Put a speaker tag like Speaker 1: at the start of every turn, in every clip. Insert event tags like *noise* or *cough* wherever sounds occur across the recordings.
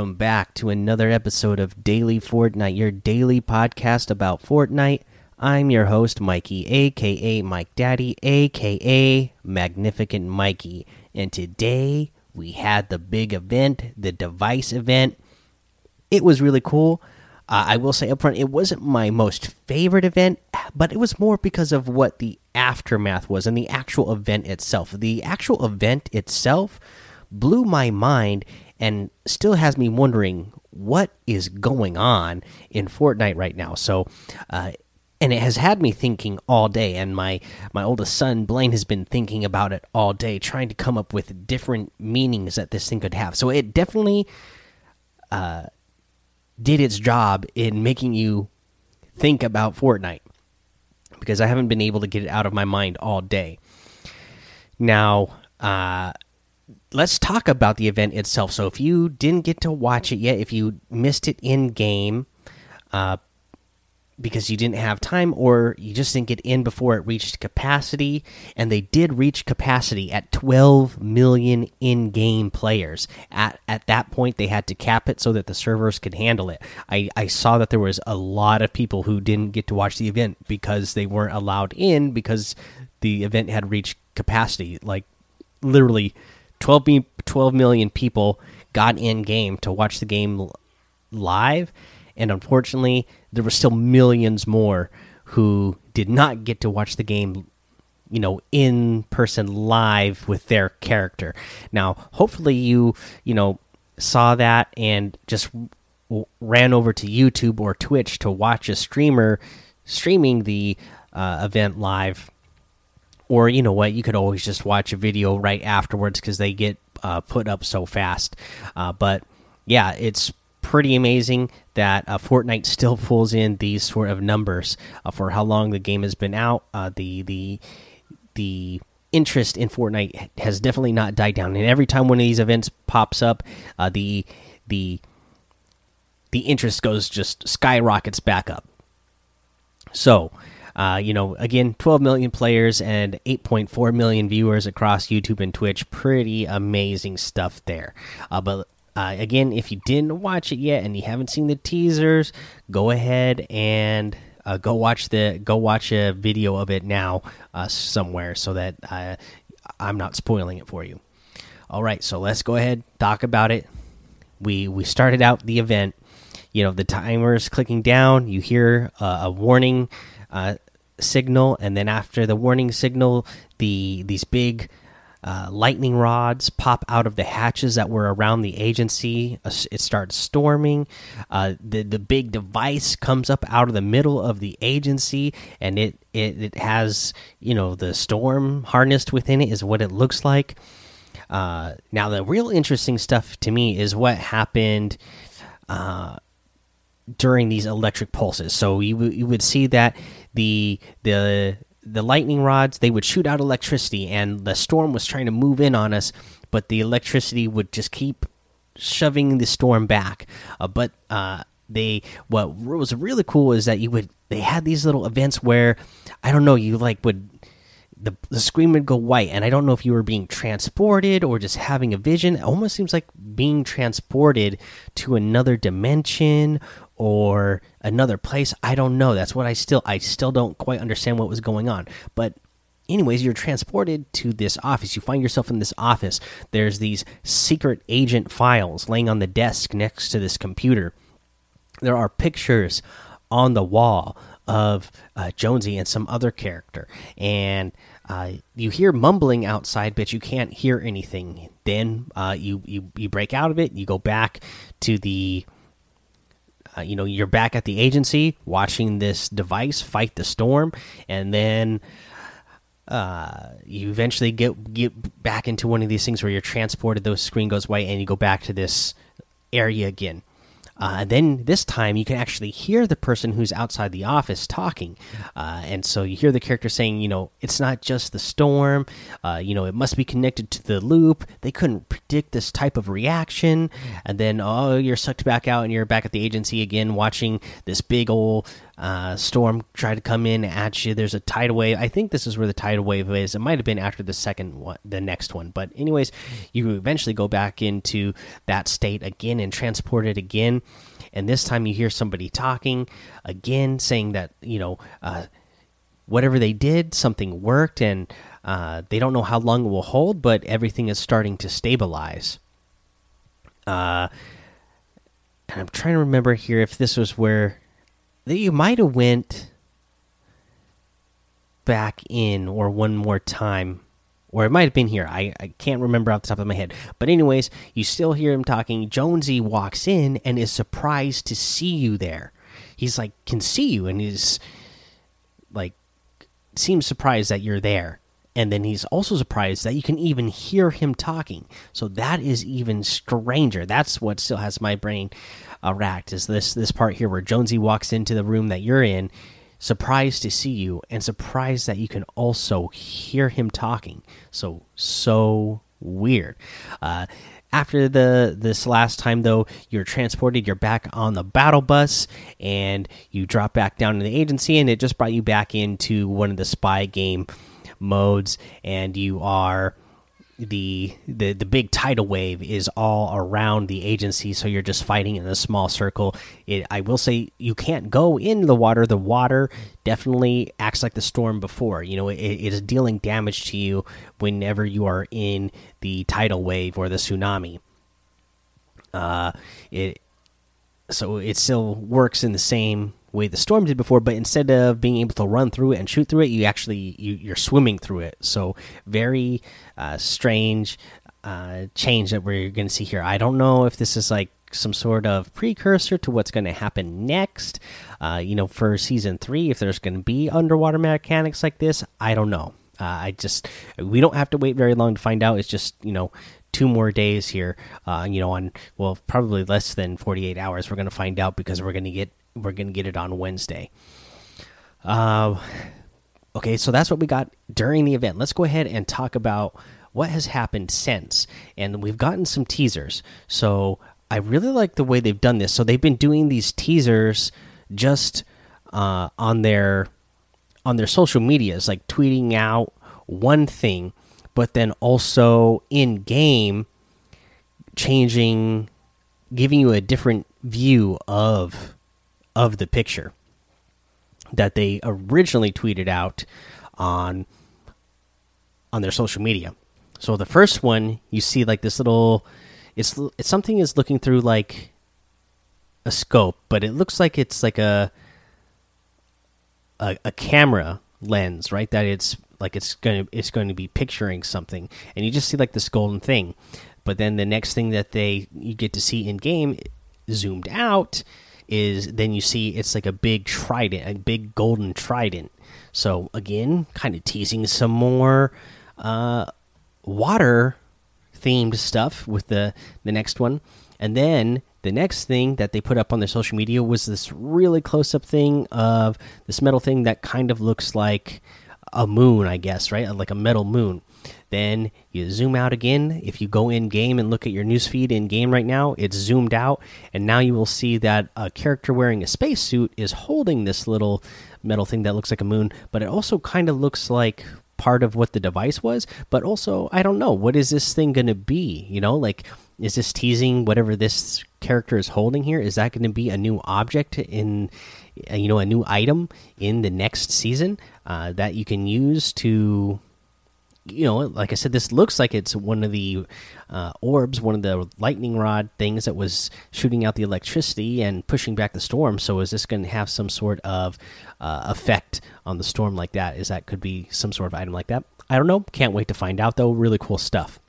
Speaker 1: Welcome back to another episode of Daily Fortnite, your daily podcast about Fortnite. I'm your host, Mikey, aka Mike Daddy, aka Magnificent Mikey. And today we had the big event, the device event. It was really cool. Uh, I will say upfront, it wasn't my most favorite event, but it was more because of what the aftermath was and the actual event itself. The actual event itself blew my mind and still has me wondering what is going on in Fortnite right now. So, uh, and it has had me thinking all day. And my my oldest son Blaine has been thinking about it all day, trying to come up with different meanings that this thing could have. So it definitely uh, did its job in making you think about Fortnite because I haven't been able to get it out of my mind all day. Now, uh, let's talk about the event itself. So, if you didn't get to watch it yet, if you missed it in game, uh, because you didn't have time or you just didn't get in before it reached capacity and they did reach capacity at 12 million in-game players at at that point they had to cap it so that the servers could handle it i i saw that there was a lot of people who didn't get to watch the event because they weren't allowed in because the event had reached capacity like literally 12, 12 million people got in game to watch the game live and unfortunately there were still millions more who did not get to watch the game you know in person live with their character. Now hopefully you you know saw that and just ran over to youtube or twitch to watch a streamer streaming the uh, event live or you know what you could always just watch a video right afterwards because they get uh, put up so fast uh, but yeah it's pretty amazing that uh, Fortnite *laughs* still pulls in these sort of numbers uh, for how long the game has been out. Uh, the the the interest in Fortnite has definitely not died down, and every time one of these events pops up, uh, the the the interest goes just skyrockets back up. So. Uh, you know, again, 12 million players and 8.4 million viewers across YouTube and Twitch. Pretty amazing stuff there. Uh, but uh, again, if you didn't watch it yet and you haven't seen the teasers, go ahead and uh, go watch the go watch a video of it now uh, somewhere so that uh, I'm not spoiling it for you. All right, so let's go ahead talk about it. We we started out the event. You know the timer is clicking down. You hear uh, a warning uh, signal, and then after the warning signal, the these big uh, lightning rods pop out of the hatches that were around the agency. Uh, it starts storming. Uh, the the big device comes up out of the middle of the agency, and it, it it has you know the storm harnessed within it is what it looks like. Uh, now the real interesting stuff to me is what happened uh, during these electric pulses. So you you would see that the the the lightning rods they would shoot out electricity and the storm was trying to move in on us but the electricity would just keep shoving the storm back. Uh, but uh, they what was really cool is that you would they had these little events where i don't know you like would the, the screen would go white and i don't know if you were being transported or just having a vision. It almost seems like being transported to another dimension or another place i don't know. That's what i still i still don't quite understand what was going on. But anyways you're transported to this office. You find yourself in this office. There's these secret agent files laying on the desk next to this computer. There are pictures on the wall of uh, jonesy and some other character. And uh, you hear mumbling outside, but you can't hear anything. Then uh, you you you break out of it. You go back to the uh, you know you're back at the agency watching this device fight the storm, and then uh, you eventually get get back into one of these things where you're transported. The screen goes white, and you go back to this area again. Uh, then this time you can actually hear the person who's outside the office talking, uh, and so you hear the character saying, you know, it's not just the storm, uh, you know, it must be connected to the loop. They couldn't predict this type of reaction, and then oh, you're sucked back out, and you're back at the agency again, watching this big old uh, storm try to come in at you. There's a tidal wave. I think this is where the tidal wave is. It might have been after the second one, the next one. But anyways, you eventually go back into that state again and transport it again. And this time you hear somebody talking again, saying that you know uh, whatever they did, something worked, and uh, they don't know how long it will hold, but everything is starting to stabilize. Uh, and I'm trying to remember here if this was where you might have went back in or one more time or it might have been here. I, I can't remember off the top of my head. But anyways you still hear him talking. Jonesy walks in and is surprised to see you there. He's like can see you and he's like seems surprised that you're there. And then he's also surprised that you can even hear him talking. So that is even stranger. That's what still has my brain uh, racked is this this part here where jonesy walks into the room that you're in surprised to see you and surprised that you can also hear him talking. So so weird. Uh, after the this last time though you're transported you're back on the battle bus and you drop back down to the agency and it just brought you back into one of the spy game modes and you are the the the big tidal wave is all around the agency so you're just fighting in a small circle. It i will say you can't go in the water. The water definitely acts like the storm before. You know it, it is dealing damage to you whenever you are in the tidal wave or the tsunami. Uh it so it still works in the same way the storm did before but instead of being able to run through it and shoot through it you actually you, you're swimming through it. So very uh, strange uh, change that we're going to see here. I don't know if this is like some sort of precursor to what's going to happen next. Uh, you know for season three if there's going to be underwater mechanics like this i don't know. Uh, i just we don't have to wait very long to find out. It's just you know two more days here. Uh, you know on well probably less than 48 hours we're going to find out because we're going to get we're gonna get it on Wednesday. Uh, okay, so that's what we got during the event. Let's go ahead and talk about what has happened since, and we've gotten some teasers. So I really like the way they've done this. So they've been doing these teasers just uh, on their on their social medias, like tweeting out one thing, but then also in game changing, giving you a different view of of the picture that they originally tweeted out on on their social media. So the first one, you see like this little it's it's something is looking through like a scope, but it looks like it's like a a, a camera lens, right? That it's like it's going to it's going to be picturing something, and you just see like this golden thing. But then the next thing that they you get to see in game zoomed out is then you see it's like a big trident, a big golden trident. So again, kind of teasing some more uh, water themed stuff with the the next one, and then the next thing that they put up on their social media was this really close up thing of this metal thing that kind of looks like a moon, I guess, right? Like a metal moon. Then you zoom out again. If you go in game and look at your newsfeed in game right now, it's zoomed out, and now you will see that a character wearing a spacesuit is holding this little metal thing that looks like a moon, but it also kind of looks like part of what the device was. But also, I don't know what is this thing going to be? You know, like is this teasing whatever this character is holding here? Is that going to be a new object in, you know, a new item in the next season uh, that you can use to you know, like I said, this looks like it's one of the uh, orbs, one of the lightning rod things that was shooting out the electricity and pushing back the storm. So, is this going to have some sort of uh, effect on the storm like that? Is that could be some sort of item like that? I don't know. Can't wait to find out, though. Really cool stuff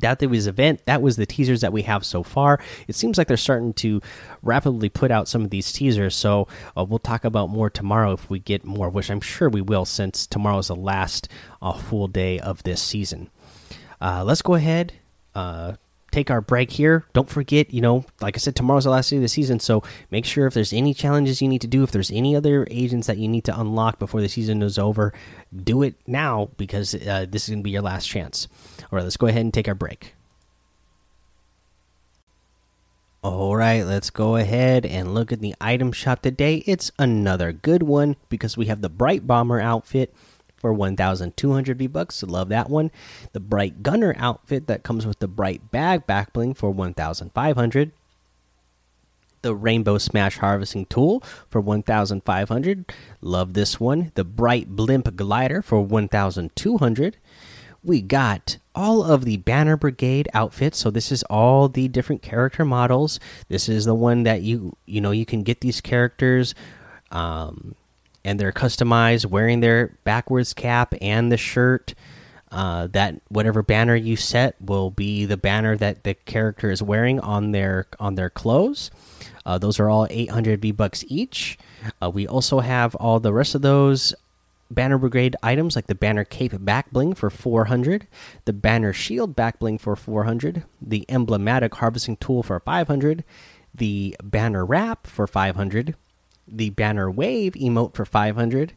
Speaker 1: that there was event that was the teasers that we have so far. It seems like they're starting to rapidly put out some of these teasers so uh, we'll talk about more tomorrow if we get more which i'm sure we will since tomorrow is the last uh, full day of this season. Uh, let's go ahead uh, take our break here don't forget you know like i said tomorrow's the last day of the season so make sure if there's any challenges you need to do if there's any other agents that you need to unlock before the season is over do it now because uh, this is going to be your last chance all right, let's go ahead and take our break. All right, let's go ahead and look at the item shop today. It's another good one because we have the Bright Bomber outfit for 1,200 V bucks. Love that one. The Bright Gunner outfit that comes with the Bright Bag back bling for 1,500. The Rainbow Smash Harvesting Tool for 1,500. Love this one. The Bright Blimp Glider for 1,200 we got all of the Banner Brigade outfits. So this is all the different character models. This is the one that you you know you can get these characters, um, and they're customized, wearing their backwards cap and the shirt. Uh, that whatever banner you set will be the banner that the character is wearing on their on their clothes. Uh, those are all 800 V bucks each. Uh, we also have all the rest of those Banner Brigade items like the Banner Cape back bling for 400, the Banner Shield back bling for 400, the Emblematic Harvesting Tool for 500, the Banner Wrap for 500, the Banner Wave emote for 500,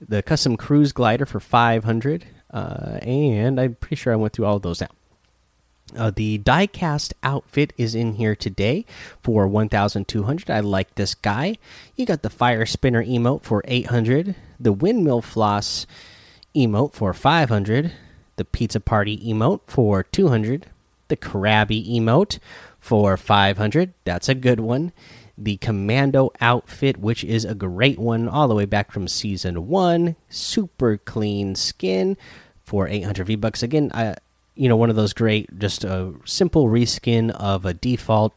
Speaker 1: the Custom Cruise Glider for 500, uh, and I'm pretty sure I went through all of those now. Uh, the diecast outfit is in here today for 1200 i like this guy. You got the fire spinner emote for 800 the windmill floss emote for 500 the pizza party emote for 200 the krabby emote for 500 that's a good one the commando outfit which is a great one all the way back from season 1 super clean skin for 800 v bucks. Again i you know one of those great just a simple reskin of a default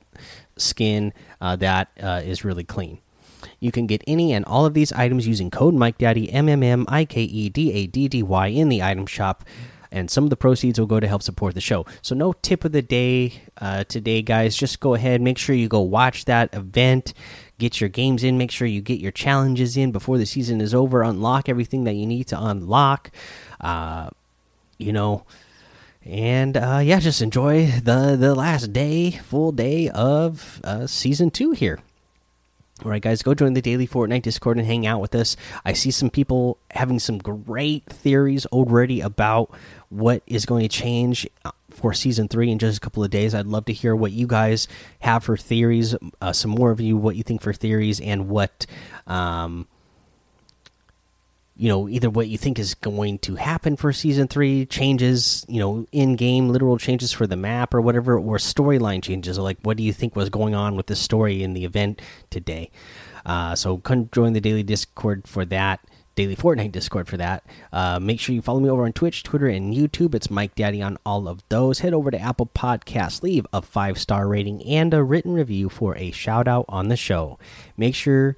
Speaker 1: skin uh, that uh, is really clean. You can get any and all of these items using code mike daddy m m m i k e d a d d y in the item shop and some of the proceeds will go to help support the show so no tip of the day uh, today guys just go ahead make sure you go watch that event get your games in make sure you get your challenges in before the season is over unlock everything that you need to unlock uh, you know and uh, yeah, just enjoy the the last day, full day of uh, season two here. All right, guys, go join the daily Fortnite Discord and hang out with us. I see some people having some great theories already about what is going to change uh, for season three in just a couple of days. I'd love to hear what you guys have for theories. Uh, some more of you, what you think for theories, and what um, you know either what you think is going to happen for season three changes you know in game literal changes for the map or whatever or storyline changes. Like what do you think was going on with the story in the event today? Uh, so come join the daily discord for that daily fortnite discord for that. Uh, make sure you follow me over on twitch twitter and youtube. It's mike daddy on all of those. Head over to apple Podcasts, leave a five star rating and a written review for a shout out on the show. Make sure